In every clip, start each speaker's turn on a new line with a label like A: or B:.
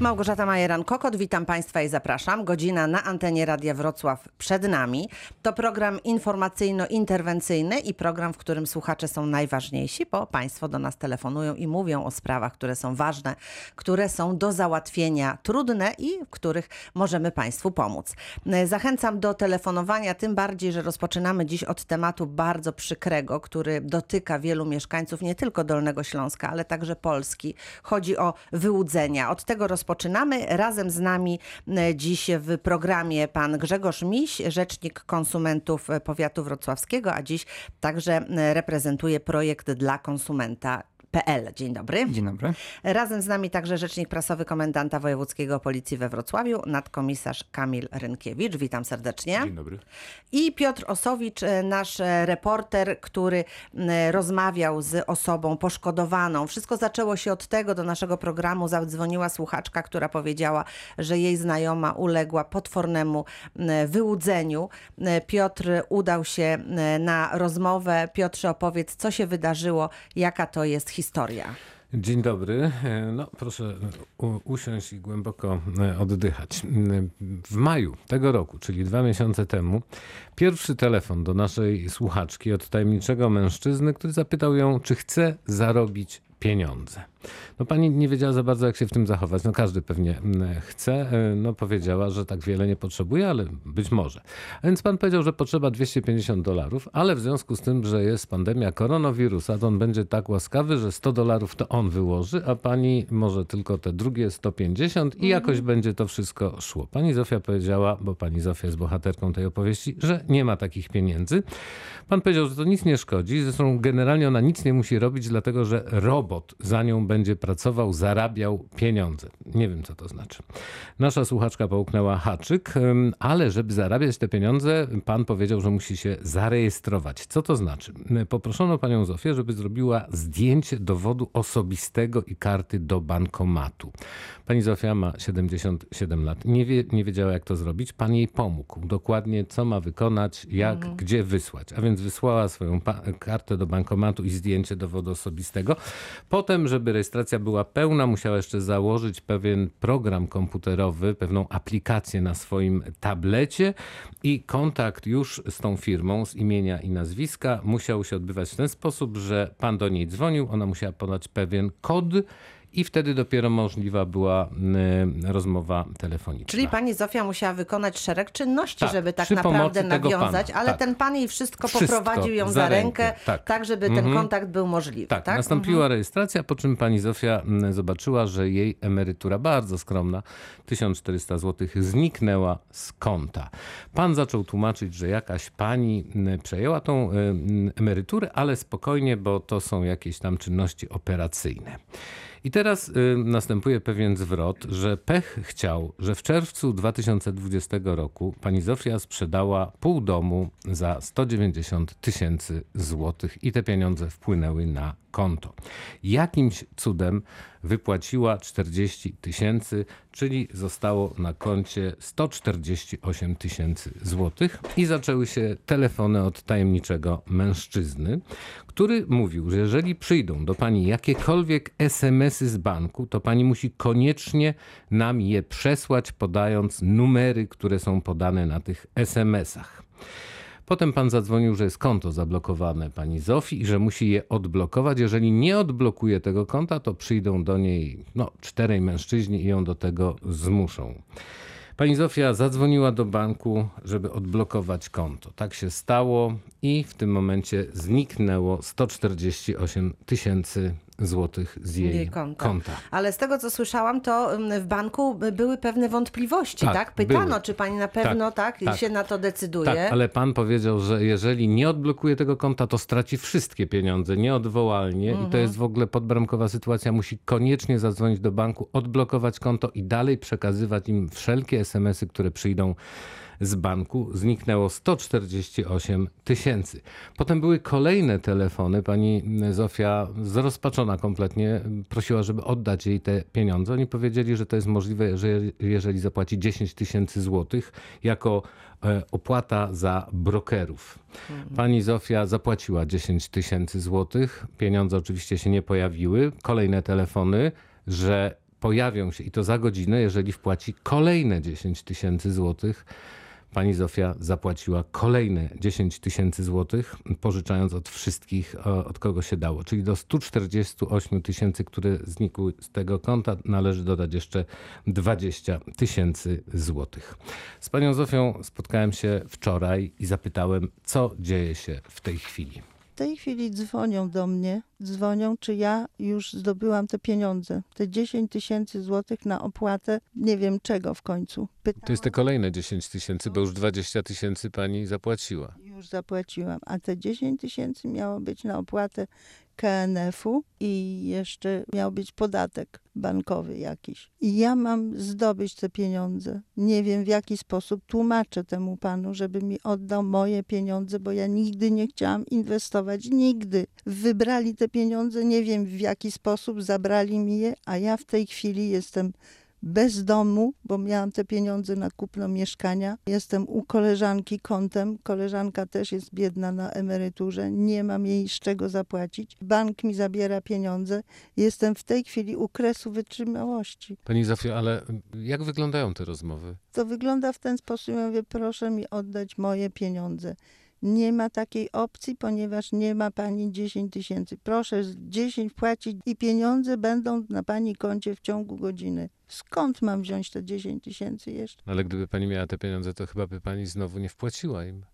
A: Małgorzata Majeran-Kokot, witam Państwa i zapraszam. Godzina na antenie Radia Wrocław przed nami. To program informacyjno-interwencyjny i program, w którym słuchacze są najważniejsi, bo Państwo do nas telefonują i mówią o sprawach, które są ważne, które są do załatwienia trudne i w których możemy Państwu pomóc. Zachęcam do telefonowania, tym bardziej, że rozpoczynamy dziś od tematu bardzo przykrego, który dotyka wielu mieszkańców nie tylko Dolnego Śląska, ale także Polski. Chodzi o wyłudzenia. Od tego rozpoczynamy. Razem z nami e, dziś w programie pan Grzegorz Miś, rzecznik konsumentów e, powiatu wrocławskiego, a dziś także e, reprezentuje projekt dla konsumenta. PL. Dzień dobry.
B: Dzień dobry.
A: Razem z nami także rzecznik prasowy komendanta wojewódzkiego policji we Wrocławiu, nadkomisarz Kamil Rynkiewicz. Witam serdecznie.
C: Dzień dobry.
A: I Piotr Osowicz, e, nasz e, reporter, który m, rozmawiał z osobą poszkodowaną. Wszystko zaczęło się od tego, do naszego programu zadzwoniła słuchaczka, która powiedziała, że jej znajoma uległa potwornemu wyłudzeniu. E, Piotr udał się na rozmowę. Piotrze, opowiedz, co się wydarzyło, jaka to jest historia.
C: Dzień dobry. E, No, proszę usiąść i głęboko e, oddychać. Mm, W maju tego roku, czyli dwa miesiące temu, pierwszy telefon do naszej słuchaczki od tajemniczego mężczyzny, który zapytał ją, czy chce zarobić pieniądze. No pani nie wiedziała za bardzo, jak się w tym zachować. No każdy pewnie mm, chce. E, No powiedziała, że tak wiele nie potrzebuje, ale być może. A więc pan powiedział, że potrzeba 250 dolarów, ale w związku z tym, że jest pandemia koronawirusa, to on będzie tak łaskawy, że 100 dolarów to on wyłoży, a pani może tylko te drugie 150 i jakoś będzie to wszystko szło. Pani Zofia powiedziała, bo pani Zofia jest bohaterką tej opowieści, że nie ma takich pieniędzy. Pan powiedział, że to nic nie szkodzi. Zresztą generalnie ona nic nie musi robić, dlatego że robot za nią będzie pracował, zarabiał pieniądze. Nie wiem, co to znaczy. Nasza słuchaczka połknęła haczyk, ale żeby zarabiać te pieniądze, pan powiedział, że musi się zarejestrować. Co to znaczy? Poproszono panią Zofię, żeby zrobiła zdjęcie dowodu osobistego i karty do bankomatu. Pani Zofia ma 77 lat. Nie, wie, nie wiedziała, jak to zrobić. Pan jej pomógł. Dokładnie, co ma wykonać, jak, gdzie wysłać. A więc wysłała swoją kartę do bankomatu i zdjęcie dowodu osobistego. Potem, żeby rejestracja była pełna, musiała jeszcze założyć pewien program komputerowy, pewną aplikację na swoim tablecie i kontakt już z tą firmą z imienia i nazwiska musiał się odbywać w ten sposób, że pan do niej dzwonił, ona musiała podać pewien kod i wtedy dopiero możliwa była y, rozmowa telefoniczna.
A: Czyli pani Zofia musiała wykonać szereg czynności,
C: Tak,
A: żeby tak naprawdę nawiązać,
C: pana,
A: ale
C: tak.
A: ten pan jej wszystko,
C: Wszystko
A: poprowadził ją
C: za
A: rękę,
C: rękę, tak.
A: tak. żeby ten
C: Mhm.
A: kontakt był możliwy.
C: Tak,
A: Tak,
C: nastąpiła rejestracja, po czym pani Zofia mm, zobaczyła, że jej emerytura bardzo skromna, 1400 zł, zniknęła z konta. Pan zaczął tłumaczyć, że jakaś pani mm, przejęła tą y, mm, emeryturę, ale spokojnie, bo to są jakieś tam czynności operacyjne. I teraz y, następuje pewien zwrot, że pech chciał, że w czerwcu 2020 roku pani Zofia sprzedała pół domu za 190 tysięcy złotych i te pieniądze wpłynęły na konto. Jakimś cudem wypłaciła 40 tysięcy, czyli zostało na koncie 148 tysięcy złotych i zaczęły się telefony od tajemniczego mężczyzny, który mówił, że jeżeli przyjdą do pani jakiekolwiek SMS-y z banku, to pani musi koniecznie nam je przesłać, podając numery, które są podane na tych SMS-ach. Potem pan zadzwonił, że jest konto zablokowane pani Zofii i że musi je odblokować. Jeżeli nie odblokuje tego konta, to przyjdą do niej no, czterej mężczyźni i ją do tego zmuszą. Pani Zofia zadzwoniła do banku, żeby odblokować konto. Tak się stało i w tym momencie zniknęło 148 tysięcy złotych z jej,
A: Jej konta.
C: konta.
A: Ale z tego, co słyszałam, to mm, w banku by- były pewne wątpliwości,
C: Tak,
A: tak? Pytano,
C: były.
A: czy pani na pewno tak,
C: tak.
A: się na to decyduje.
C: Tak, ale pan powiedział, że jeżeli nie odblokuje tego konta, to straci wszystkie pieniądze nieodwołalnie i to jest w ogóle podbramkowa sytuacja. Musi koniecznie zadzwonić do banku, odblokować konto i dalej przekazywać im wszelkie SMS-y, które przyjdą z banku. Zniknęło 148 tysięcy. Potem były kolejne telefony. Pani Zofia zrozpaczona kompletnie prosiła, żeby oddać jej te pieniądze. Oni powiedzieli, że to jest możliwe, że jeżeli zapłaci 10 tysięcy złotych jako e, opłata za brokerów. Pani Zofia zapłaciła 10 tysięcy złotych. Pieniądze oczywiście się nie pojawiły. Kolejne telefony, że pojawią się i to za godzinę, jeżeli wpłaci kolejne 10 tysięcy złotych. Pani Zofia zapłaciła kolejne 10 tysięcy złotych, pożyczając od wszystkich, o- od kogo się dało. Czyli do 148 tysięcy, które znikły z tego konta, należy dodać jeszcze 20 tysięcy złotych. Z panią Zofią spotkałem się wczoraj i zapytałem, co dzieje się w tej chwili.
B: W tej chwili dzwonią do mnie, dzwonią, czy ja już zdobyłam te pieniądze, te 10 tysięcy złotych na opłatę, nie wiem czego w końcu. Pytałam,
C: To jest te kolejne 10 tysięcy, bo już 20 tysięcy pani zapłaciła.
B: już zapłaciłam, a te 10 tysięcy miało być na opłatę KNF-u i jeszcze miał być podatek bankowy jakiś. I ja mam zdobyć te pieniądze. Nie wiem w jaki sposób tłumaczę temu panu, żeby mi oddał moje pieniądze, bo ja nigdy nie chciałam inwestować, nigdy. Wybrali te pieniądze, nie wiem w jaki sposób, zabrali mi je, a ja w tej chwili jestem bez domu, bo miałam te pieniądze na kupno mieszkania. Jestem u koleżanki kątem. Koleżanka też jest biedna na emeryturze. Nie mam jej z czego zapłacić. Bank mi zabiera pieniądze. Jestem w tej chwili u kresu wytrzymałości.
C: Pani Zofio, ale jak wyglądają te rozmowy?
B: To wygląda w ten sposób. Ja mówię, proszę mi oddać moje pieniądze. Nie ma takiej opcji, ponieważ nie ma pani 10 tysięcy. Proszę z 10 płacić i pieniądze będą na pani koncie w ciągu godziny. Skąd mam wziąć te 10 tysięcy jeszcze?
C: Ale gdyby pani miała te pieniądze, to chyba by pani znowu nie wpłaciła im.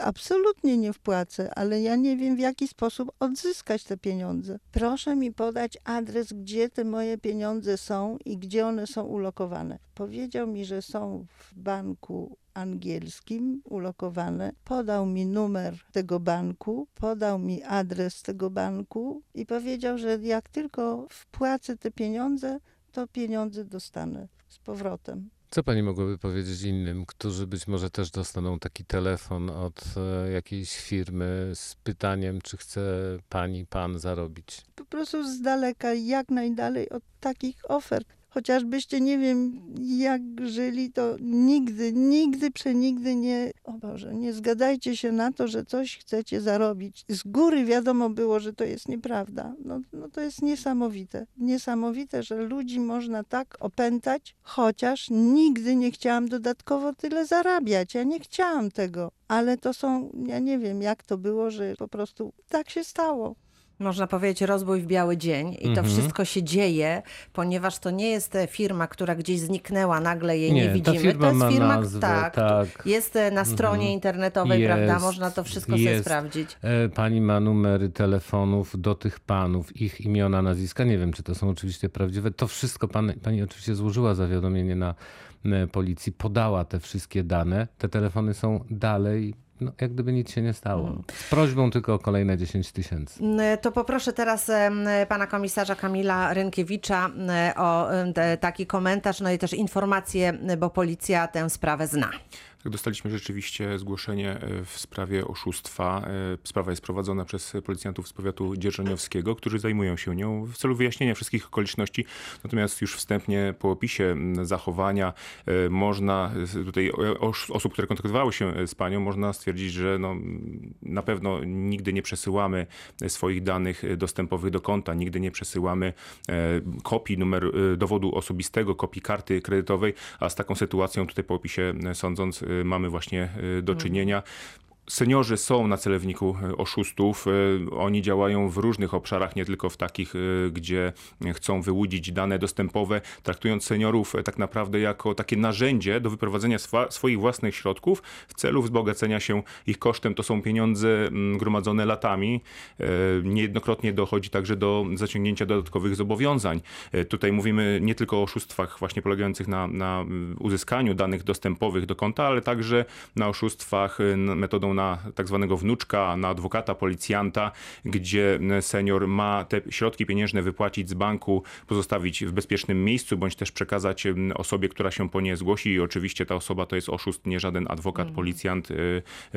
B: Absolutnie nie wpłacę, ale ja nie wiem w jaki sposób odzyskać te pieniądze. Proszę mi podać adres, gdzie te moje pieniądze są i gdzie one są ulokowane. Powiedział mi, że są w banku angielskim ulokowane. Podał mi numer tego banku, podał mi adres tego banku i powiedział, że jak tylko wpłacę te pieniądze, to pieniądze dostanę z powrotem.
C: Co pani mogłaby powiedzieć innym, którzy być może też dostaną taki telefon od e, jakiejś firmy z pytaniem, czy chce pani, pan zarobić?
B: po prostu z daleka, jak najdalej od takich ofert. Chociażbyście nie wiem jak żyli, to nigdy, nigdy, przenigdy nie, o Boże, nie zgadajcie się na to, że coś chcecie zarobić. Z góry wiadomo było, że to jest nieprawda. No, no to jest niesamowite. Niesamowite, że ludzi można tak opętać, chociaż nigdy nie chciałam dodatkowo tyle zarabiać. Ja nie chciałam tego. Ale to są, ja nie wiem jak to było, że po prostu tak się stało.
A: Można powiedzieć rozbój w biały dzień i to
C: Mhm.
A: wszystko się dzieje, ponieważ to nie jest e, firma, która gdzieś zniknęła, nagle jej nie,
C: Nie, ta
A: widzimy. to jest
C: ma
A: firma,
C: nazwę,
A: tak,
C: tak.
A: Jest e, na stronie internetowej,
C: Jest,
A: prawda? Można to wszystko sobie
C: jest.
A: sprawdzić.
C: E, Pani ma numery telefonów do tych panów, ich imiona, nazwiska. Nie wiem, czy to są oczywiście prawdziwe. To wszystko pani, pani oczywiście złożyła zawiadomienie na policji, podała te wszystkie dane. Te telefony są dalej, no, jak gdyby nic się nie stało.
A: Mm.
C: Z prośbą tylko o kolejne 10 tysięcy.
A: N- To poproszę teraz pana komisarza Kamila Rynkiewicza m, o taki komentarz, no i też informacje, m, bo policja tę sprawę zna.
D: Tak, dostaliśmy rzeczywiście zgłoszenie e, w sprawie oszustwa. E, Sprawa jest prowadzona przez policjantów z powiatu dzierżoniowskiego, którzy zajmują się nią w celu wyjaśnienia wszystkich okoliczności. Natomiast już wstępnie po opisie zachowania e, można tutaj osób, które kontaktowały się z panią, można stwierdzić, że no, na pewno nigdy nie przesyłamy swoich danych dostępowych do konta, nigdy nie przesyłamy kopii numer e, dowodu osobistego, kopii karty kredytowej, a z taką sytuacją tutaj po opisie sądząc mamy właśnie e, do czynienia. Seniorzy są na celowniku e, oszustów. E, Oni działają w różnych obszarach, nie tylko w takich, e, gdzie chcą wyłudzić dane dostępowe, traktując seniorów tak naprawdę jako takie narzędzie do wyprowadzenia swa- swoich własnych środków w celu wzbogacenia się ich kosztem. To są pieniądze mm, gromadzone latami. Niejednokrotnie dochodzi także do zaciągnięcia dodatkowych zobowiązań. Tutaj mówimy nie tylko o oszustwach właśnie polegających na, na mm, uzyskaniu danych dostępowych do konta, ale także na oszustwach metodą na tak zwanego wnuczka, na adwokata, policjanta, gdzie senior ma te środki pieniężne wypłacić z banku, pozostawić w bezpiecznym miejscu, bądź też przekazać osobie, która się po nie zgłosi i oczywiście ta osoba to jest oszust, nie żaden adwokat, policjant, e,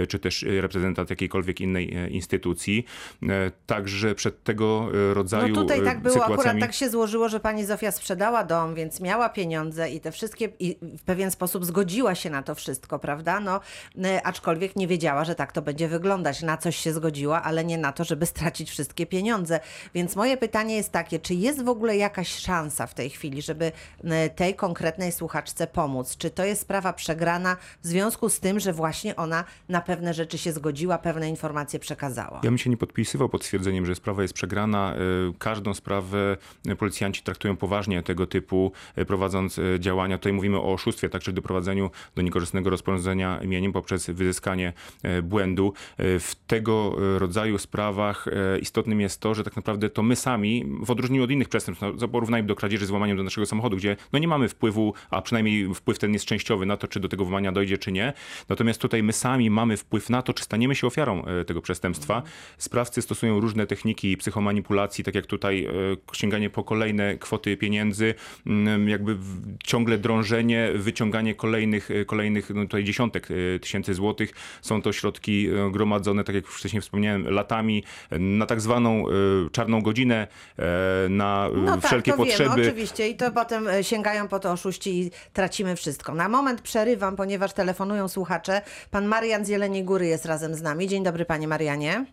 D: e, czy też e, reprezentant jakiejkolwiek innej e, instytucji. E, Także przed tego e, rodzaju
A: No tutaj tak było, akurat
D: sytuacjami...
A: tak się złożyło, że pani Zofia sprzedała dom, więc miała pieniądze i te wszystkie, i w pewien sposób zgodziła się na to wszystko, prawda? No, y, aczkolwiek nie wiedziała, że tak to będzie wyglądać. Na coś się zgodziła, ale nie na to, żeby stracić wszystkie pieniądze. Więc moje pytanie jest takie, czy jest w ogóle jakaś szansa w tej chwili, żeby e, tej konkretnej słuchaczce pomóc? Czy to jest sprawa przegrana w związku z tym, że właśnie ona na pewne rzeczy się zgodziła, pewne informacje przekazała?
D: Ja bym się nie podpisywał pod stwierdzeniem, że sprawa jest przegrana. Y, Każdą sprawę y, policjanci traktują poważnie tego typu, prowadząc działania. Tutaj mówimy o oszustwie, także doprowadzeniu do niekorzystnego rozporządzenia mieniem poprzez wyzyskanie błędu. Y, W tego y, rodzaju sprawach istotnym jest to, że tak naprawdę to my sami, w odróżnieniu od innych przestępstw, no, porównajmy do kradzieży z włamaniem do naszego samochodu, gdzie no nie mamy wpływu, a przynajmniej wpływ ten jest częściowy na to, czy do tego włamania dojdzie, czy nie. Natomiast tutaj my sami mamy wpływ na to, czy staniemy się ofiarą e, tego przestępstwa. Sprawcy stosują różne techniki psychomanipulacji, tak jak tutaj e, sięganie po kolejne kwoty pieniędzy, mm, jakby ciągle drążenie, wyciąganie kolejnych, e, kolejnych no tutaj dziesiątek e, tysięcy złotych. Są to środki e, gromadzone, tak jak już wcześniej wspomniałem, latami na tak zwaną e, czarną godzinę, e, na e, wszelkie
A: tak, to
D: potrzeby.
A: Wiemy, oczywiście i to potem sięgają po to oszuści i tracimy wszystko. Na moment przerywam, ponieważ telefonują słuchacze. Pan Marian z Jeleniej Góry jest razem z nami. Dzień dobry panie Marianie.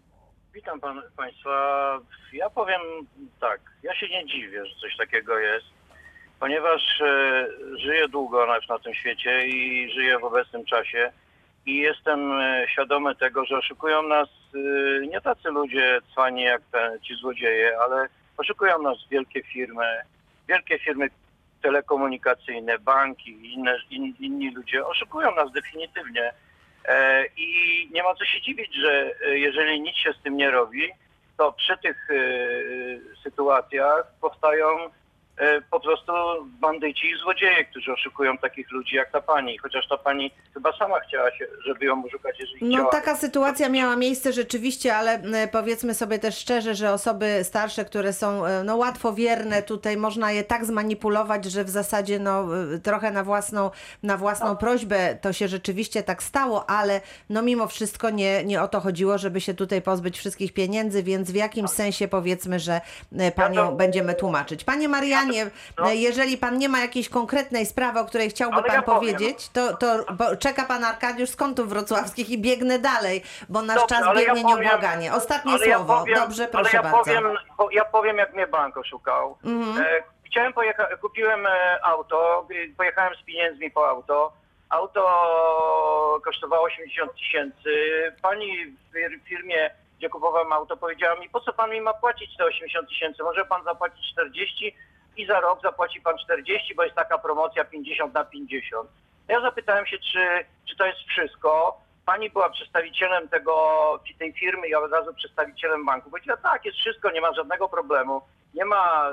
E: Witam pan, Państwa. Ja powiem tak, ja się nie dziwię, że coś takiego jest, ponieważ e, żyję długo na, na tym świecie i żyję w obecnym czasie i jestem e, świadomy tego, że oszukują nas e, nie tacy ludzie cwani jak te, ci złodzieje, ale oszukują nas wielkie firmy, wielkie firmy telekomunikacyjne, banki inne, in, inni ludzie. Oszukują nas definitywnie. E, I nie ma co się dziwić, że jeżeli nic się z tym nie robi, to przy tych sytuacjach powstają po prostu bandyci i złodzieje, którzy oszukują takich ludzi jak ta pani. Chociaż ta pani chyba sama chciała się, żeby ją oszukać, jeżeli
A: No
E: chciała.
A: taka sytuacja miała miejsce rzeczywiście, ale e, powiedzmy sobie też szczerze, że osoby starsze, które są e, no, łatwowierne, tutaj można je tak zmanipulować, że w zasadzie no, e, trochę na własną, na własną prośbę to się rzeczywiście tak stało, ale no mimo wszystko nie, nie o to chodziło, żeby się tutaj pozbyć wszystkich pieniędzy, więc w jakimś sensie powiedzmy, że e, panią
E: to-
A: będziemy tłumaczyć. Panie Marianie,
E: no.
A: e, jeżeli pan nie ma jakiejś konkretnej sprawy, o której chciałby
E: Ale
A: pan
E: ja
A: powiedzieć, to, to czeka pan Arkadiusz z kątów wrocławskich i biegnę dalej, bo nasz
E: Dobrze,
A: czas
E: ja
A: biegnie
E: powiem-
A: nieubłaganie. Ostatnie
E: ale ja
A: słowo.
E: powiem-
A: Dobrze, proszę
E: ale ja
A: bardzo. Mhm.
E: Powiem, po, ja powiem, jak mnie bank oszukał. E, chciałem pojechać, kupiłem e, auto, pojechałem z pieniędzmi po auto. Auto kosztowało 80 tysięcy. Pani w fir- firmie, gdzie kupowałem auto, powiedziała mi, po co pan mi ma płacić te 80 tysięcy? Może pan zapłacić 40 i za rok zapłaci pan 40, bo jest taka promocja 50 na 50. Ja zapytałem się, czy, czy to jest wszystko. Pani była przedstawicielem tego, tej firmy i od razu przedstawicielem banku. Powiedziała, tak, jest wszystko, nie ma żadnego problemu. Nie ma,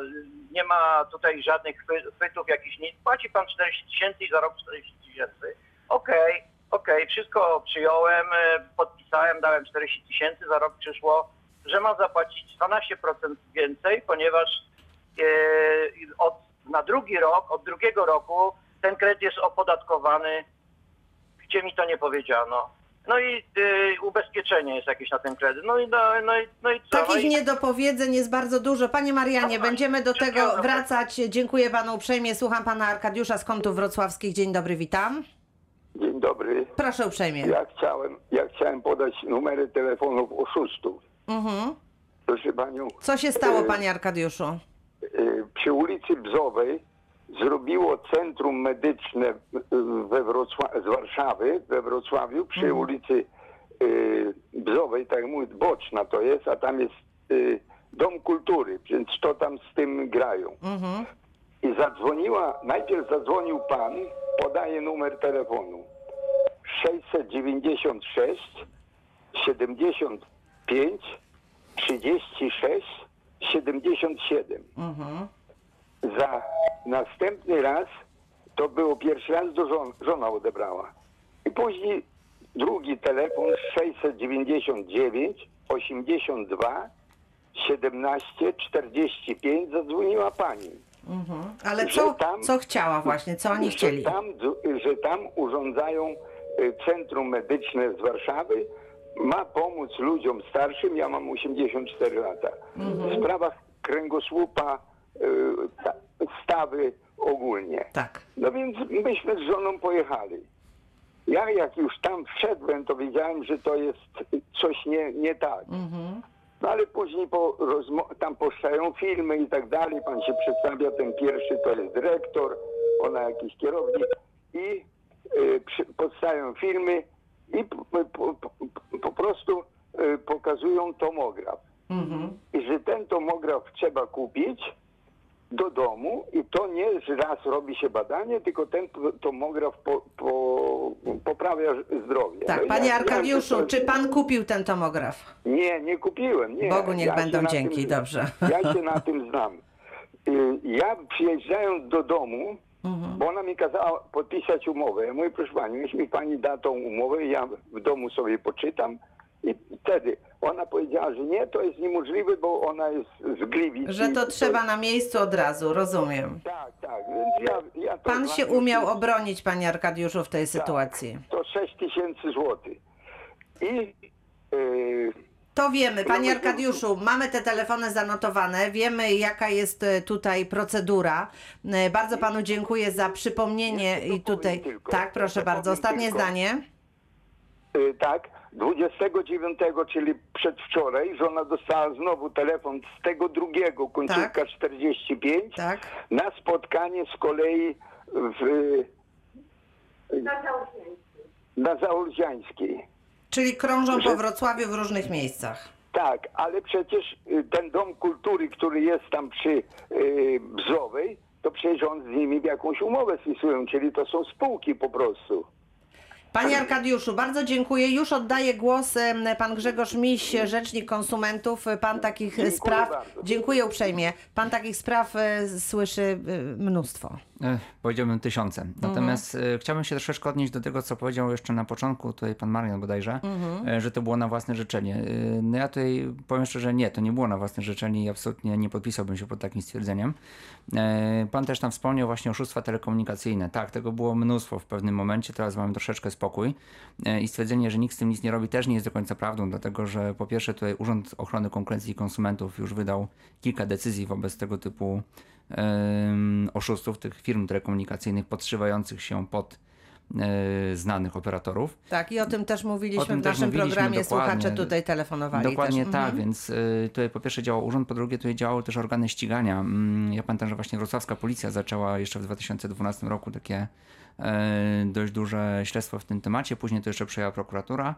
E: nie ma tutaj żadnych chwy- chwytów jakichś nic. Płaci pan 40 tysięcy i za rok 40 tysięcy. Okej, okej, wszystko przyjąłem, e, podpisałem, dałem 40 tysięcy, za rok przyszło, że mam zapłacić 12% więcej, ponieważ od, na drugi rok, od drugiego roku ten kredyt jest opodatkowany, gdzie mi to nie powiedziano. No i y, ubezpieczenie jest jakieś na ten kredyt. No i, no, no, i, no i co? No
A: Takich
E: i,
A: niedopowiedzeń jest bardzo dużo. Panie Marianie,
E: No,
A: będziemy do tego wracać. Dziękuję panu uprzejmie. Słucham pana Arkadiusza z kątów wrocławskich. Dzień dobry, witam.
F: Dzień dobry.
A: Proszę uprzejmie.
F: Ja chciałem, ja chciałem podać numery telefonów oszustów.
A: Mhm.
F: Proszę panią,
A: Co się stało,
F: E,
A: panie Arkadiuszu?
F: Y, przy ulicy Bzowej zrobiło centrum medyczne we z Warszawy, we Wrocławiu, przy
A: Mhm.
F: ulicy y, Bzowej, tak jak mówię, boczna to jest, a tam jest y, Dom Kultury, więc to tam z tym grają.
A: Mhm.
F: I zadzwoniła, najpierw zadzwonił pan, podaje numer telefonu 696 75 36 77.
A: Mhm.
F: Za następny raz to było pierwszy raz do żon, żona odebrała. I później drugi telefon 699 82 17 45 zadzwoniła pani.
A: Mhm. Ale co,
F: tam-
A: co chciała właśnie? Co oni
F: że
A: chcieli?
F: Tam, że tam urządzają y, centrum medyczne z Warszawy. Ma pomóc ludziom starszym. Ja mam 84 lata.
A: Mhm.
F: W sprawach kręgosłupa, y, ta- stawy ogólnie.
A: Tak.
F: No więc myśmy z żoną pojechali. Ja jak już tam wszedłem, to wiedziałem, że to jest coś nie, nie tak. No ale później po tam powstają filmy i tak dalej, pan się przedstawia, ten pierwszy to jest dyrektor, ona jakiś kierownik i y, przy, powstają filmy i po, po, po, prostu y, pokazują tomograf. I że ten tomograf trzeba kupić do domu i to nie że raz robi się badanie, tylko ten to- tomograf po, po, poprawia zdrowie.
A: Tak,
F: No
A: panie
F: ja-
A: Arkadiuszu,
F: to-
A: czy pan kupił ten tomograf?
F: nie, nie kupiłem. Nie.
A: Bogu niech
F: Ja
A: będą dzięki,
F: tym,
A: dobrze.
F: Ja się na tym znam. Y, Ja przyjeżdżając do domu,
A: Mhm.
F: bo ona mi kazała podpisać umowę. Ja mówię, proszę pani, niech mi pani da tą umowę, ja w domu sobie poczytam. I wtedy ona powiedziała, że nie, to jest niemożliwe, bo ona jest z Gliwic.
A: Że to trzeba na miejscu od razu, rozumiem.
F: Tak, tak, więc ja, ja to
A: Pan się umiał obronić, panie Arkadiuszu, w tej sytuacji.
F: To 6 tysięcy złotych. I y,
A: To wiemy, panie Arkadiuszu, mamy te telefony zanotowane, wiemy jaka jest e, tutaj procedura. E, Bardzo panu dziękuję za przypomnienie i tutaj.
F: tylko.
A: Tak, proszę bardzo. Ostatnie
F: tylko.
A: zdanie.
F: Y, Tak, 29, czyli przedwczoraj, żona dostała znowu telefon z tego drugiego, końcówka
A: Tak.
F: 45,
A: Tak.
F: na spotkanie z kolei w, na Zaolziańskiej.
A: Czyli krążą
F: Że-
A: po Wrocławiu w różnych miejscach.
F: Tak, ale przecież y, ten dom kultury, który jest tam przy y, Bzowej, to przecież on z nimi jakąś umowę spisują, czyli to są spółki po prostu.
A: Panie Arkadiuszu, bardzo dziękuję. Już oddaję głos pan Grzegorz Miś, rzecznik konsumentów. Pan takich
F: Dziękuję
A: spraw.
F: bardzo.
A: Dziękuję uprzejmie. Pan takich spraw e, słyszy e, mnóstwo.
G: E, Powiedziałbym tysiące. Natomiast e, chciałbym się troszeczkę odnieść do tego, co powiedział jeszcze na początku tutaj pan Marian bodajże, e, że to było na własne życzenie. No ja tutaj powiem szczerze, nie, to nie było na własne życzenie i absolutnie nie podpisałbym się pod takim stwierdzeniem. Pan też tam wspomniał właśnie oszustwa telekomunikacyjne. Tak, tego było mnóstwo w pewnym momencie, teraz mamy troszeczkę spokój i stwierdzenie, że nikt z tym nic nie robi też nie jest do końca prawdą, dlatego że po pierwsze tutaj Urząd Ochrony Konkurencji i Konsumentów już wydał kilka decyzji wobec tego typu oszustów, tych firm telekomunikacyjnych podszywających się pod e, znanych operatorów.
A: Tak, i o tym też mówiliśmy
G: tym
A: w naszym
G: mówiliśmy,
A: programie. Słuchacze tutaj telefonowali.
G: Dokładnie
A: też.
G: tak,
A: Mhm.
G: więc y, tutaj po pierwsze działał urząd, po drugie tutaj działały też organy ścigania. Mm, Ja pamiętam, że właśnie wrocławska policja zaczęła jeszcze w 2012 roku takie e, dość duże śledztwo w tym temacie, później to jeszcze przejęła prokuratura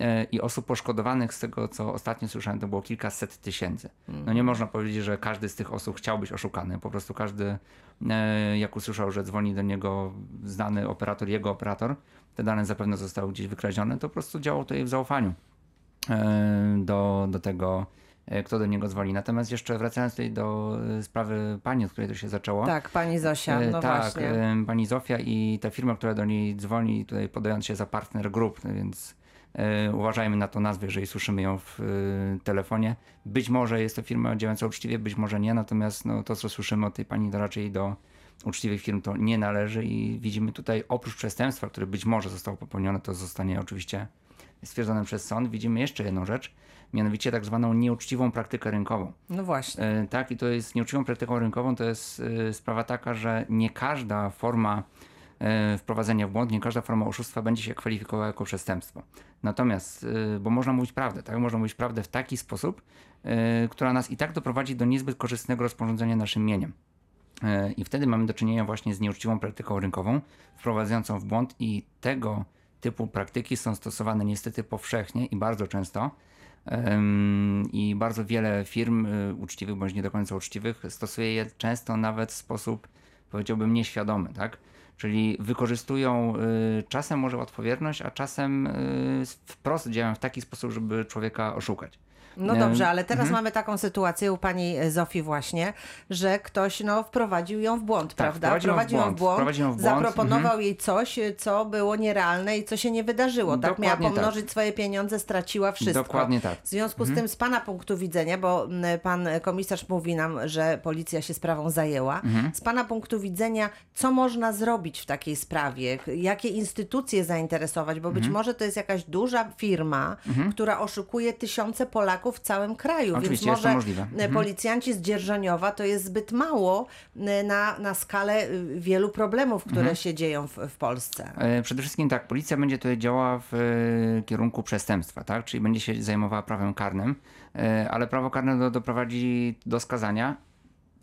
G: e, i osób poszkodowanych z tego, co ostatnio słyszałem, to było kilkaset tysięcy. No nie można powiedzieć, że każdy z tych osób chciał być oszukany, po prostu każdy e, jak usłyszał, że dzwoni do niego znany operator, jego operator, te dane zapewne zostały gdzieś wykradzione, to po prostu działał tutaj w zaufaniu e, do, do tego, e, kto do niego dzwoni. Natomiast jeszcze wracając tutaj do e, sprawy pani, od której to się zaczęło.
A: Tak, pani Zosia,
G: E,
A: no
G: tak,
A: właśnie.
G: e, pani Zofia i ta firma, która do niej dzwoni, tutaj podając się za partner group, no więc e, uważajmy na tą nazwę, jeżeli słyszymy ją w e, telefonie. Być może jest to firma działająca uczciwie, być może nie, natomiast no, to, co słyszymy od tej pani, to raczej do uczciwych firm to nie należy i widzimy tutaj oprócz przestępstwa, które być może zostało popełnione, to zostanie oczywiście stwierdzone przez sąd, widzimy jeszcze jedną rzecz, mianowicie tak zwaną nieuczciwą praktykę rynkową.
A: No właśnie.
G: E, Tak, i to jest nieuczciwą praktyką rynkową, to jest e, sprawa taka, że nie każda forma e, wprowadzenia w błąd, nie każda forma oszustwa będzie się kwalifikowała jako przestępstwo. Natomiast, bo można mówić prawdę, tak? Można mówić prawdę w taki sposób, która nas i tak doprowadzi do niezbyt korzystnego rozporządzenia naszym mieniem. I wtedy mamy do czynienia właśnie z nieuczciwą praktyką rynkową, wprowadzającą w błąd i tego typu praktyki są stosowane niestety powszechnie i bardzo często. I bardzo wiele firm y, uczciwych bądź nie do końca uczciwych stosuje je często nawet w sposób, powiedziałbym, nieświadomy, tak? Czyli wykorzystują y, czasem może łatwowierność, a czasem y, wprost działają w taki sposób, żeby człowieka oszukać.
A: No
G: Em,
A: dobrze, ale teraz
G: mhm.
A: mamy taką sytuację u pani Zofii właśnie, że ktoś no, wprowadził ją w błąd, prawda?
G: Tak, wprowadził ją w błąd, wprowadził ją w błąd,
A: zaproponował
G: mhm.
A: jej coś, co było nierealne i co się nie wydarzyło. Tak miała
G: Dokładnie tak.
A: pomnożyć swoje pieniądze, straciła wszystko.
G: Dokładnie tak.
A: W związku z tym z pana punktu widzenia, bo pan komisarz mówi nam, że policja się sprawą zajęła,
G: Mhm.
A: z pana punktu widzenia, co można zrobić w takiej sprawie? Jakie instytucje zainteresować? Bo być
G: Mhm.
A: może to jest jakaś duża firma, która oszukuje tysiące Polaków ataków w całym kraju.
G: Oczywiście,
A: Więc
G: jest to
A: może
G: możliwe.
A: e,
G: Mhm.
A: policjanci z Dzierżoniowa to jest zbyt mało e, na, na skalę y, wielu problemów, które
G: Mhm.
A: się dzieją w, w Polsce.
G: E, Przede wszystkim tak, policja będzie tutaj działała w e, kierunku przestępstwa, tak? czyli będzie się zajmowała prawem karnym, e, ale prawo karne do, doprowadzi do skazania,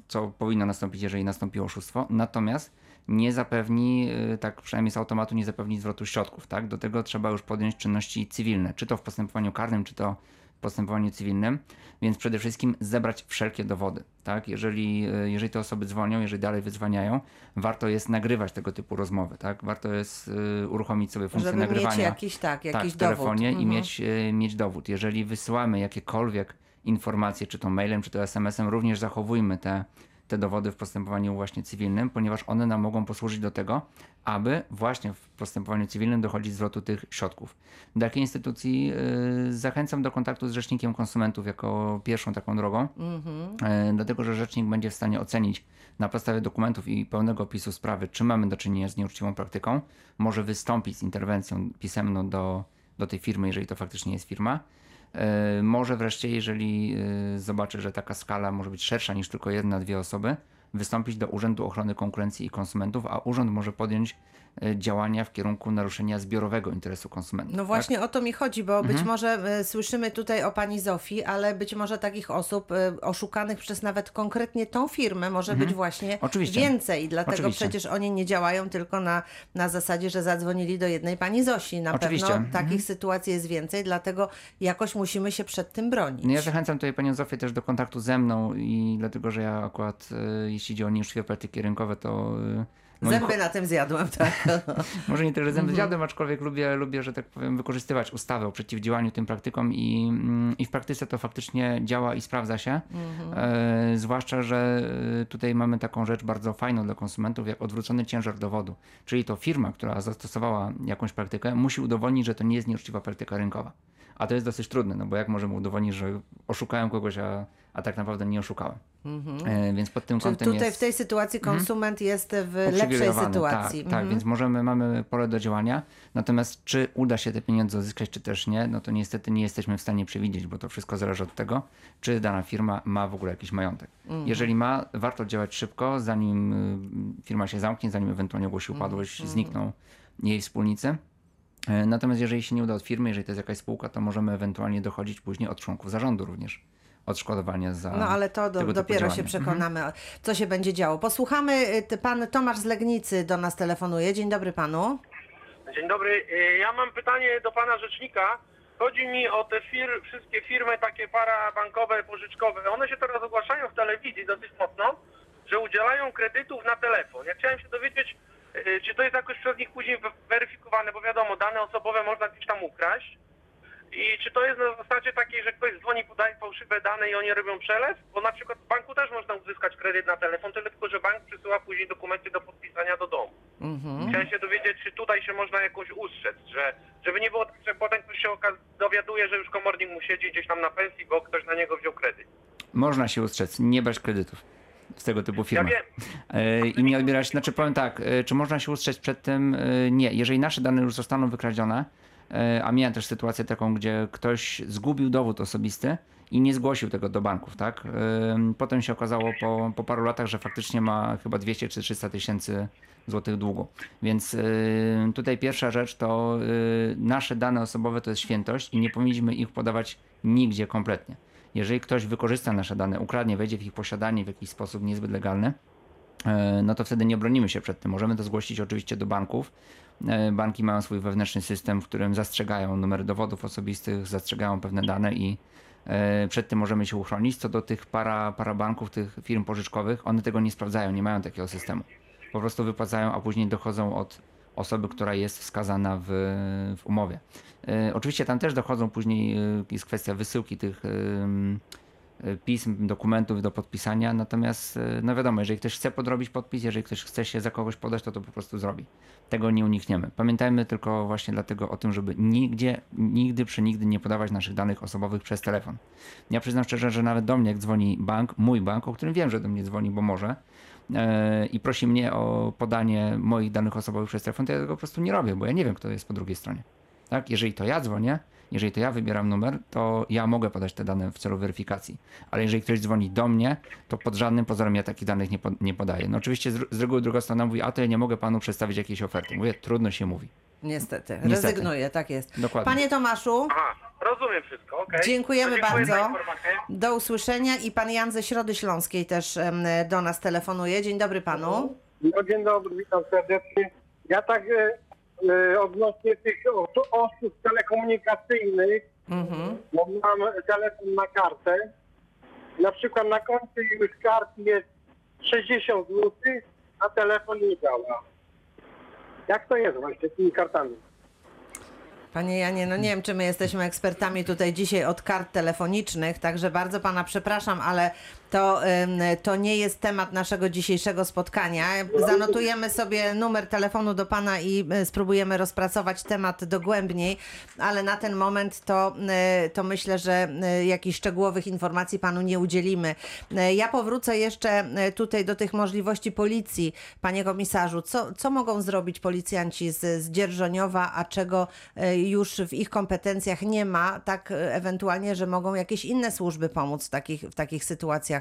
G: co powinno nastąpić, jeżeli nastąpi oszustwo, natomiast nie zapewni, e, tak przynajmniej z automatu, nie zapewni zwrotu środków. Tak? Do tego trzeba już podjąć czynności cywilne, czy to w postępowaniu karnym, czy to postępowaniu cywilnym, więc przede wszystkim zebrać wszelkie dowody. Tak? Jeżeli, e, jeżeli te osoby dzwonią, jeżeli dalej wydzwaniają, warto jest nagrywać tego typu rozmowy. Tak? Warto jest e, uruchomić sobie funkcję
A: Żeby
G: nagrywania
A: mieć jakiś, tak,
G: tak,
A: jakiś
G: w
A: dowód.
G: telefonie i
A: Mhm.
G: mieć, e, mieć dowód. Jeżeli wysyłamy jakiekolwiek informacje, czy to mailem, czy to SMS-em, również zachowujmy te, te dowody w postępowaniu właśnie cywilnym, ponieważ one nam mogą posłużyć do tego, aby właśnie w postępowaniu cywilnym dochodzić zwrotu tych środków. Do jakiej instytucji e, zachęcam do kontaktu z Rzecznikiem Konsumentów jako pierwszą taką drogą, e, dlatego że Rzecznik będzie w stanie ocenić na podstawie dokumentów i pełnego opisu sprawy, czy mamy do czynienia z nieuczciwą praktyką, może wystąpić z interwencją pisemną do, do tej firmy, jeżeli to faktycznie jest firma. E, Może wreszcie, jeżeli e, zobaczy, że taka skala może być szersza niż tylko jedna, dwie osoby, wystąpić do Urzędu Ochrony Konkurencji i Konsumentów, a urząd może podjąć działania w kierunku naruszenia zbiorowego interesu konsumentów.
A: No
G: tak?
A: właśnie o to mi chodzi, bo
G: Mhm.
A: być może y, słyszymy tutaj o pani Zofii, ale być może takich osób y, oszukanych przez nawet konkretnie tą firmę może być właśnie
G: Mhm. Oczywiście.
A: więcej. Dlatego
G: Oczywiście.
A: przecież oni nie działają tylko na, na zasadzie, że zadzwonili do jednej pani Zosi. Na
G: Oczywiście.
A: pewno
G: Mhm.
A: takich sytuacji jest więcej, dlatego jakoś musimy się przed tym bronić.
G: No ja zachęcam tutaj panią Zofię też do kontaktu ze mną i dlatego, że ja akurat, e, jeśli chodzi o nieuczciwe praktyki rynkowe, to... moim
A: Zęby na tym zjadłem, tak.
G: Może nie tyle, że
A: Mhm.
G: zęby zjadłem, aczkolwiek lubię, lubię, że tak powiem, wykorzystywać ustawę o przeciwdziałaniu tym praktykom i, mm, i w praktyce to faktycznie działa i sprawdza się.
A: Mhm.
G: E, zwłaszcza, że e, tutaj mamy taką rzecz bardzo fajną dla konsumentów, jak odwrócony ciężar dowodu. Czyli to firma, która zastosowała jakąś praktykę, musi udowodnić, że to nie jest nieuczciwa praktyka rynkowa. A to jest dosyć trudne, no bo jak możemy udowodnić, że oszukałem kogoś, a, a tak naprawdę nie oszukałem. E, więc pod tym
A: Mhm. Czyli
G: kątem
A: tutaj
G: jest...
A: w tej sytuacji konsument jest w lepszej
G: uprzywilejowany.
A: sytuacji.
G: Tak, tak,
A: Mhm.
G: więc możemy, mamy pole do działania. Natomiast czy uda się te pieniądze uzyskać, czy też nie, no to niestety nie jesteśmy w stanie przewidzieć, bo to wszystko zależy od tego, czy dana firma ma w ogóle jakiś majątek.
A: Mhm.
G: Jeżeli ma, warto działać szybko, zanim y, firma się zamknie, zanim ewentualnie ogłosi
A: Mhm.
G: upadłość, znikną jej wspólnicy. E, Natomiast jeżeli się nie uda od firmy, jeżeli to jest jakaś spółka, to możemy ewentualnie dochodzić później od członków zarządu również odszkodowania za
A: No ale to do,
G: tego typu
A: dopiero się przekonamy, co się będzie działo. Posłuchamy, y, pan Tomasz z Legnicy do nas telefonuje. Dzień dobry panu.
H: Dzień dobry. Y, Ja mam pytanie do pana rzecznika. Chodzi mi o te fir wszystkie firmy takie parabankowe, pożyczkowe. One się teraz ogłaszają w telewizji dosyć mocno, że udzielają kredytów na telefon. Ja chciałem się dowiedzieć, czy to jest jakoś przez nich później we- weryfikowane, bo wiadomo, dane osobowe można gdzieś tam ukraść. I czy to jest na zasadzie takiej, że ktoś dzwoni, podaje fałszywe dane i oni robią przelew? Bo na przykład w banku też można uzyskać kredyt na telefon, tylko że bank przysyła później dokumenty do podpisania do domu. Chciałem się dowiedzieć, czy tutaj się można jakoś ustrzec, że, żeby nie było tak, że potem ktoś się dowiaduje, że już komornik mu siedzi gdzieś tam na pensji, bo ktoś na niego wziął kredyt.
G: Można się ustrzec, nie brać kredytów z tego typu firmach.
H: wiem,
G: E, I nie odbierać, znaczy powiem tak, e, czy można się ustrzec przed tym? E, Nie. Jeżeli nasze dane już zostaną wykradzione, a miałem też sytuację taką, gdzie ktoś zgubił dowód osobisty i nie zgłosił tego do banków, tak? Potem się okazało po, po paru latach, że faktycznie ma chyba 200 czy 300 tysięcy złotych długu. Więc tutaj pierwsza rzecz to nasze dane osobowe to jest świętość i nie powinniśmy ich podawać nigdzie kompletnie. Jeżeli ktoś wykorzysta nasze dane, ukradnie, wejdzie w ich posiadanie w jakiś sposób niezbyt legalny, e, no to wtedy nie bronimy się przed tym. Możemy to zgłosić oczywiście do banków. E, Banki mają swój wewnętrzny system, w którym zastrzegają numery dowodów osobistych, zastrzegają pewne dane i e, przed tym możemy się uchronić. Co do tych para, parabanków, tych firm pożyczkowych, one tego nie sprawdzają, nie mają takiego systemu. Po prostu wypłacają, a później dochodzą od osoby, która jest wskazana w, w umowie. E, Oczywiście tam też dochodzą później, e, jest kwestia wysyłki tych e, pism, dokumentów do podpisania, natomiast no wiadomo, jeżeli ktoś chce podrobić podpis, jeżeli ktoś chce się za kogoś podać, to to po prostu zrobi. Tego nie unikniemy. Pamiętajmy tylko właśnie dlatego o tym, żeby nigdzie, nigdy, przenigdy nie podawać naszych danych osobowych przez telefon. Ja przyznam szczerze, że nawet do mnie jak dzwoni bank, mój bank, o którym wiem, że do mnie dzwoni, bo może, i prosi mnie o podanie moich danych osobowych przez telefon, to ja tego po prostu nie robię, bo ja nie wiem, kto jest po drugiej stronie. Tak? Jeżeli to ja dzwonię, jeżeli to ja wybieram numer, to ja mogę podać te dane w celu weryfikacji. Ale jeżeli ktoś dzwoni do mnie, to pod żadnym pozorem ja takich danych nie, po, nie podaję. No oczywiście z, z reguły druga strona mówi, a to ja nie mogę panu przedstawić jakiejś oferty. Mówię, trudno się mówi.
A: Niestety,
G: Niestety.
A: rezygnuję, tak jest.
G: Dokładnie.
A: Panie Tomaszu,
H: Aha, rozumiem wszystko, okej.
A: Dziękujemy
H: dziękuję
A: bardzo. do usłyszenia i pan Jan ze Środy Śląskiej też do nas telefonuje. Dzień dobry panu.
I: No dzień dobry, witam serdecznie. Ja tak e, odnośnie tych os- oszustw telekomunikacyjnych,
A: Mhm.
I: bo mam telefon na kartę. Na przykład na końcu już karty jest 60 zł, a telefon nie działa. Jak to jest właśnie z tymi kartami?
A: Panie Janie, no nie wiem, czy my jesteśmy ekspertami tutaj dzisiaj od kart telefonicznych, także bardzo pana przepraszam, ale to, to nie jest temat naszego dzisiejszego spotkania. Zanotujemy sobie numer telefonu do pana i e, spróbujemy rozpracować temat dogłębniej, ale na ten moment to, e, to myślę, że e, jakichś szczegółowych informacji panu nie udzielimy. Ja powrócę jeszcze tutaj do tych możliwości policji, panie komisarzu. Co, co mogą zrobić policjanci z, z Dzierżoniowa, a czego już w ich kompetencjach nie ma, tak ewentualnie, że mogą jakieś inne służby pomóc w takich, w takich sytuacjach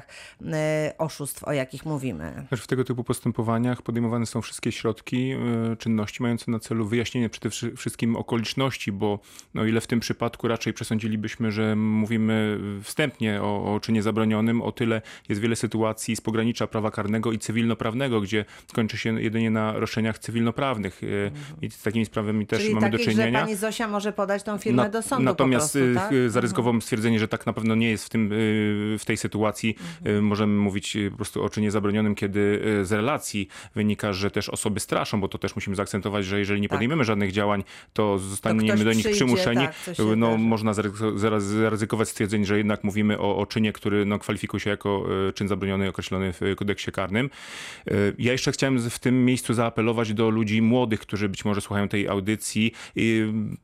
A: e, oszustw, o jakich mówimy?
D: Też w tego typu postępowaniach podejmowane są wszystkie środki, y, czynności mające na celu wyjaśnienie przede wszy- wszystkim okoliczności, bo no ile w tym przypadku raczej przesądzilibyśmy, że mówimy wstępnie o, o czynie zabronionym, o tyle jest wiele sytuacji z pogranicza prawa karnego i cywilnoprawnego, gdzie kończy się jedynie na roszczeniach cywilnoprawnych y, i z takimi sprawami też
A: Czyli
D: mamy do
A: takich,
D: czynienia.
A: że pani Zosia może podać tą firmę
D: Na-
A: do sądu
D: Natomiast
A: po prostu, tak?
D: zaryzykowałbym stwierdzenie, że tak na pewno nie jest w, tym, w tej sytuacji. Y, Możemy mówić y, po prostu o czynie zabronionym, kiedy y, z relacji wynika, że też osoby straszą, bo to też musimy zaakcentować, że jeżeli nie
A: Tak.
D: podejmiemy żadnych działań, to zostaniemy do nich
A: przyjdzie,
D: przymuszeni.
A: tak,
D: no, można zaryzykować stwierdzenie, że jednak mówimy o, o czynie, który no, kwalifikuje się jako czyn zabroniony określony w kodeksie karnym. Ja jeszcze chciałem w tym miejscu zaapelować do ludzi młodych, którzy być może słuchają tej audycji,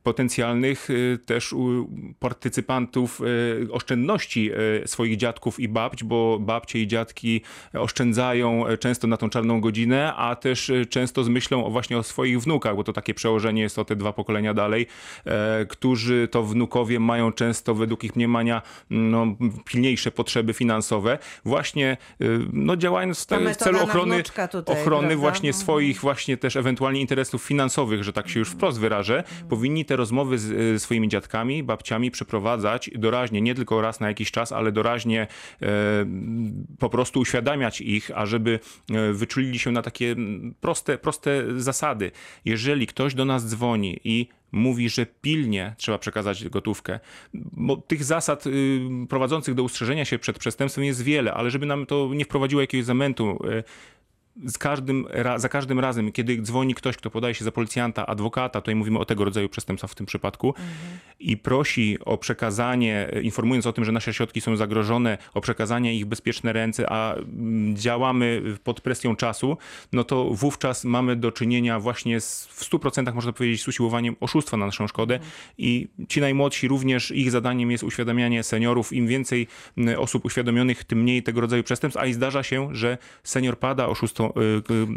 D: potencjalnych też partycypantów oszczędności swoich dziadków i babć, bo babcie i dziadki oszczędzają y, często na tą czarną godzinę, a też y, często z myślą właśnie o swoich wnukach, bo to takie przełożenie jest o te dwa pokolenia dalej, e, którzy to wnukowie mają często według ich mniemania no, pilniejsze potrzeby finansowe, właśnie no, działając w, te- w celu ochrony,
A: tutaj,
D: ochrony
A: prawda?
D: właśnie
A: Mhm.
D: swoich właśnie też ewentualnie interesów finansowych, że tak się już wprost wyrażę, powinni te rozmowy z swoimi dziadkami, babciami przeprowadzać doraźnie, nie tylko raz na jakiś czas, ale doraźnie e, po prostu uświadamiać ich, ażeby e, wyczulili się na takie proste, proste zasady. Jeżeli ktoś do nas dzwoni i mówi, że pilnie trzeba przekazać gotówkę. Bo tych zasad y, prowadzących do ustrzeżenia się przed przestępstwem jest wiele, ale żeby nam to nie wprowadziło jakiegoś zamętu, y, z każdym, za każdym razem, kiedy dzwoni ktoś, kto podaje się za policjanta, adwokata, tutaj mówimy o tego rodzaju przestępstwach w tym przypadku, i prosi o przekazanie, informując o tym, że nasze środki są zagrożone, o przekazanie ich bezpieczne ręce, a mm, działamy pod presją czasu, no to wówczas mamy do czynienia właśnie z, w 100% można powiedzieć z usiłowaniem oszustwa na naszą szkodę i ci najmłodsi również, ich zadaniem jest uświadamianie seniorów. Im więcej mm, osób uświadomionych, tym mniej tego rodzaju przestępstw, a i zdarza się, że senior pada oszustą y,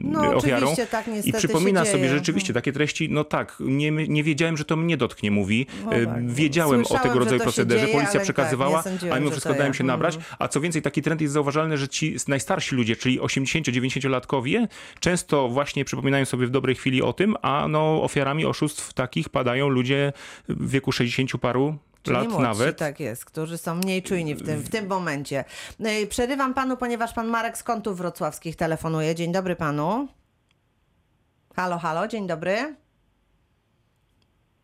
A: No,
D: ofiarą
A: oczywiście tak
D: i przypomina sobie rzeczywiście takie treści, no tak, nie, nie wiedziałem, że to mnie dotknie, mówi.
A: No
D: Y,
A: tak.
D: Wiedziałem o
A: Słyszałem,
D: tego
A: że
D: rodzaju procederze,
A: dzieje,
D: policja
A: tak,
D: przekazywała,
A: sądziłem,
D: a mimo wszystko dałem się nabrać.
A: Mhm.
D: A co więcej, taki trend jest zauważalny, że ci najstarsi ludzie, czyli 80-90-latkowie, często właśnie przypominają sobie w dobrej chwili o tym, a no ofiarami oszustw takich padają ludzie w wieku 60 paru
A: Czyli
D: lat
A: młodsi,
D: nawet.
A: tak jest, którzy są mniej czujni w tym, w tym momencie. Y, Przerywam panu, ponieważ pan Marek z kątów wrocławskich telefonuje. Dzień dobry panu. Halo, halo, dzień dobry.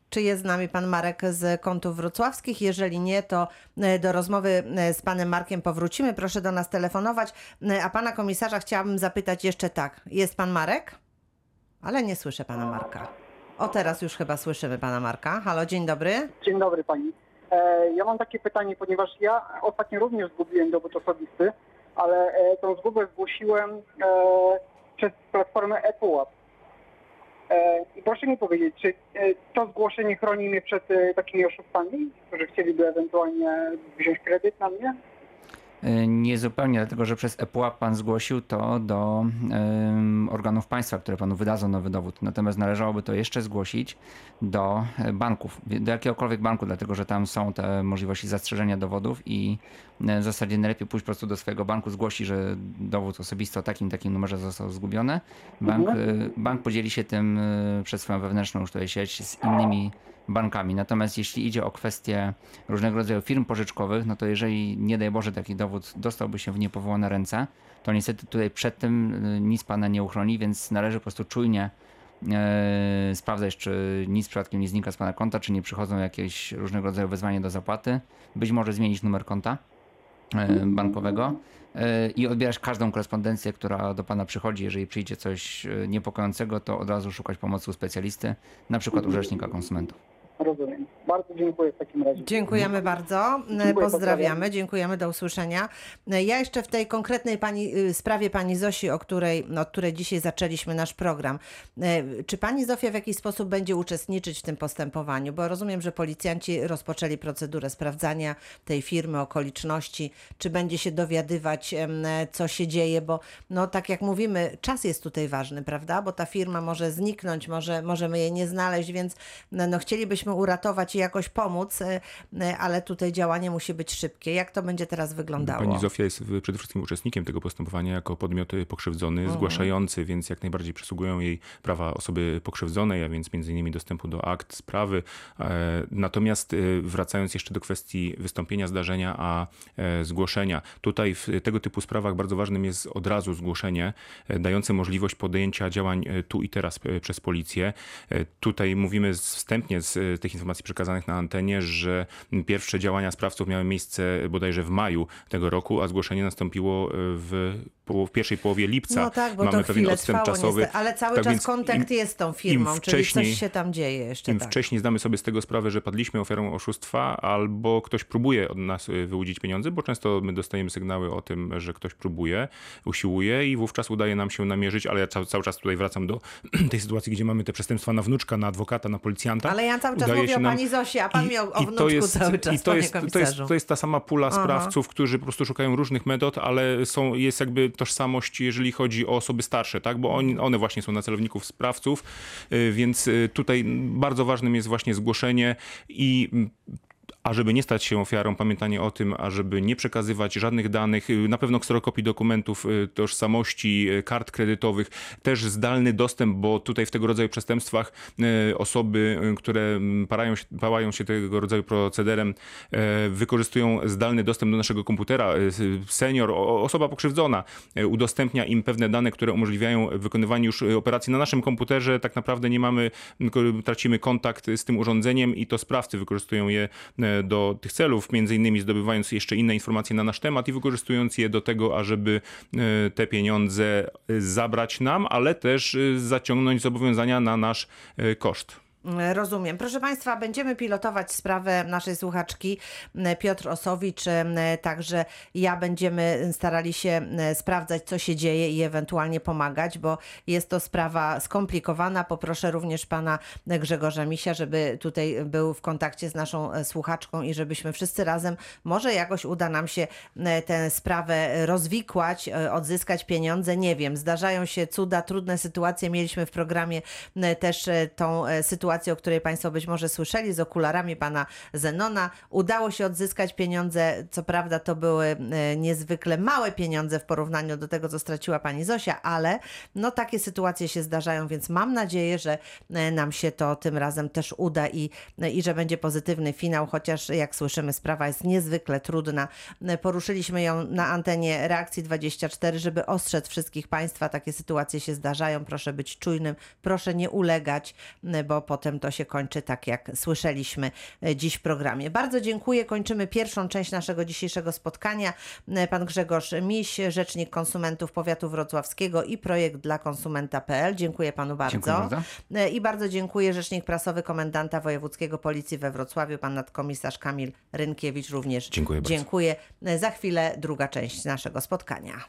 A: Czy jest z nami pan Marek z kątów wrocławskich? Jeżeli nie, to y, do rozmowy y, z panem Markiem powrócimy. Proszę do nas telefonować. Y, A pana komisarza chciałabym zapytać jeszcze tak. Jest pan Marek? Ale nie słyszę pana Marka. O, teraz już chyba słyszymy pana Marka. Halo, dzień dobry.
I: Dzień dobry pani. E, ja mam takie pytanie, ponieważ ja ostatnio również zgubiłem dowód osobisty, ale e, tą zgubę zgłosiłem e, przez platformę ePUAP. I proszę mi powiedzieć, czy to zgłoszenie chroni mnie przed takimi oszustami, którzy chcieliby ewentualnie wziąć kredyt na mnie?
G: Y, Niezupełnie, dlatego że przez ePUAP pan zgłosił to do organów państwa, które panu wydadzą nowy dowód. Natomiast należałoby to jeszcze zgłosić do e, banków, do jakiegokolwiek banku, dlatego że tam są te możliwości zastrzeżenia dowodów i e, w zasadzie najlepiej pójść po prostu do swojego banku, zgłosi, że dowód osobisty o takim, takim numerze został zgubiony. Bank, e, bank podzieli się tym e, przez swoją wewnętrzną już tutaj sieć z innymi bankami. Natomiast jeśli idzie o kwestie różnego rodzaju firm pożyczkowych, no to jeżeli nie daj Boże taki dowód dostałby się w niepowołane ręce, to niestety tutaj przed tym y, nic pana nie uchroni, więc należy po prostu czujnie e, sprawdzać, czy nic przypadkiem nie znika z pana konta, czy nie przychodzą jakieś różnego rodzaju wezwania do zapłaty. Być może zmienić numer konta e, bankowego e, i odbierać każdą korespondencję, która do pana przychodzi. Jeżeli przyjdzie coś niepokojącego, to od razu szukać pomocy u specjalisty, na przykład u rzecznika konsumentów.
I: Rozumiem. Bardzo dziękuję w takim razie.
A: Dziękujemy bardzo.
I: Dziękuję,
A: Pozdrawiamy,
I: pozdrawiam.
A: dziękujemy, do usłyszenia. Ja jeszcze w tej konkretnej pani, y, sprawie pani Zosi, o której, no, od której dzisiaj zaczęliśmy nasz program. y, Czy pani Zofia w jakiś sposób będzie uczestniczyć w tym postępowaniu? Bo rozumiem, że policjanci rozpoczęli procedurę sprawdzania tej firmy, okoliczności. Czy będzie się dowiadywać, co się dzieje? Bo no, tak jak mówimy, czas jest tutaj ważny, prawda? Bo ta firma może zniknąć, może, możemy jej nie znaleźć, więc no, no, uratować i jakoś pomóc, y, y, ale tutaj działanie musi być szybkie. Jak to będzie teraz wyglądało?
D: Pani Zofia jest przede wszystkim uczestnikiem tego postępowania jako podmiot pokrzywdzony, zgłaszający, więc jak najbardziej przysługują jej prawa osoby pokrzywdzonej, a więc między innymi dostępu do akt sprawy. E, Natomiast e, wracając jeszcze do kwestii wystąpienia zdarzenia, a e, zgłoszenia. Tutaj w tego typu sprawach bardzo ważnym jest od razu zgłoszenie, dające możliwość podjęcia działań tu i teraz przez policję. Tutaj mówimy wstępnie z tych informacji przekazanych na antenie, że pierwsze działania sprawców miały miejsce bodajże w maju tego roku, a zgłoszenie nastąpiło e, w, w pierwszej połowie lipca.
A: No tak, bo
D: Mamy
A: to
D: pewien odstęp
A: trwało
D: czasowy.
A: niestety, ale cały
D: Tak
A: czas kontakt
D: im-
A: jest z tą firmą, czyli coś się tam dzieje jeszcze.
D: Im
A: tak.
D: wcześniej zdamy sobie z tego sprawę, że padliśmy ofiarą oszustwa, albo ktoś próbuje od nas y, wyłudzić pieniądze, bo często my dostajemy sygnały o tym, że ktoś próbuje, usiłuje i wówczas udaje nam się namierzyć, ale ja cały, cały czas tutaj wracam do tej sytuacji, gdzie mamy te przestępstwa na wnuczka, na adwokata, na policjanta.
A: Ale ja cały czas
D: Udaje
A: mówię o
D: nam-
A: pani Zosi, a pan mi o, o
D: i
A: wnuczku cały czas,
D: i to jest, to, jest, to jest ta sama pula sprawców, którzy po prostu szukają różnych metod, ale są, jest jakby tożsamość, jeżeli chodzi o osoby starsze, tak? bo oni, one właśnie są na celowników sprawców, y, więc y, tutaj bardzo ważnym jest właśnie zgłoszenie i mm, a żeby nie stać się ofiarą, pamiętanie o tym, ażeby nie przekazywać żadnych danych, y, na pewno kserokopii dokumentów, y, tożsamości, y, kart kredytowych, też zdalny dostęp, bo tutaj w tego rodzaju przestępstwach osoby, które parają się, pałają się tego rodzaju procederem, wykorzystują zdalny dostęp do naszego komputera. Senior, osoba pokrzywdzona udostępnia im pewne dane, które umożliwiają wykonywanie już operacji na naszym komputerze. Tak naprawdę nie mamy, tracimy kontakt z tym urządzeniem i to sprawcy wykorzystują je do tych celów, między innymi zdobywając jeszcze inne informacje na nasz temat i wykorzystując je do tego, ażeby e, te pieniądze e, zabrać nam, ale też e, zaciągnąć zobowiązania na nasz koszt.
A: Rozumiem. Proszę Państwa, będziemy pilotować sprawę naszej słuchaczki Piotr Osowicz, także ja będziemy starali się sprawdzać, co się dzieje i ewentualnie pomagać, bo jest to sprawa skomplikowana. Poproszę również pana Grzegorza Misia, żeby tutaj był w kontakcie z naszą e, słuchaczką i żebyśmy wszyscy razem, może jakoś uda nam się tę sprawę rozwikłać, e, odzyskać pieniądze. Nie wiem, zdarzają się cuda, trudne sytuacje. Mieliśmy w programie też e, tą e, sytuację, o której Państwo być może słyszeli, z okularami pana Zenona. Udało się odzyskać pieniądze. Co prawda to były e, niezwykle małe pieniądze w porównaniu do tego, co straciła pani Zosia, ale no takie sytuacje się zdarzają, więc mam nadzieję, że e, nam się to tym razem też uda i, i że będzie pozytywny finał, chociaż jak słyszymy, sprawa jest niezwykle trudna. E, Poruszyliśmy ją na antenie Reakcji 24, żeby ostrzec wszystkich Państwa. Takie sytuacje się zdarzają. Proszę być czujnym, proszę nie ulegać, e, bo potem to się kończy tak, jak słyszeliśmy e, dziś w programie. Bardzo dziękuję. Kończymy pierwszą część naszego dzisiejszego spotkania. E, Pan Grzegorz Miś, Rzecznik Konsumentów Powiatu Wrocławskiego i projekt dla konsumenta.pl. Dziękuję Panu bardzo.
G: Dziękuję bardzo.
A: E, I bardzo dziękuję Rzecznik Prasowy Komendanta Wojewódzkiego Policji we Wrocławiu, Pan Nadkomisarz Kamil Rynkiewicz również.
D: Dziękuję bardzo.
A: Dziękuję. Za chwilę druga część naszego spotkania.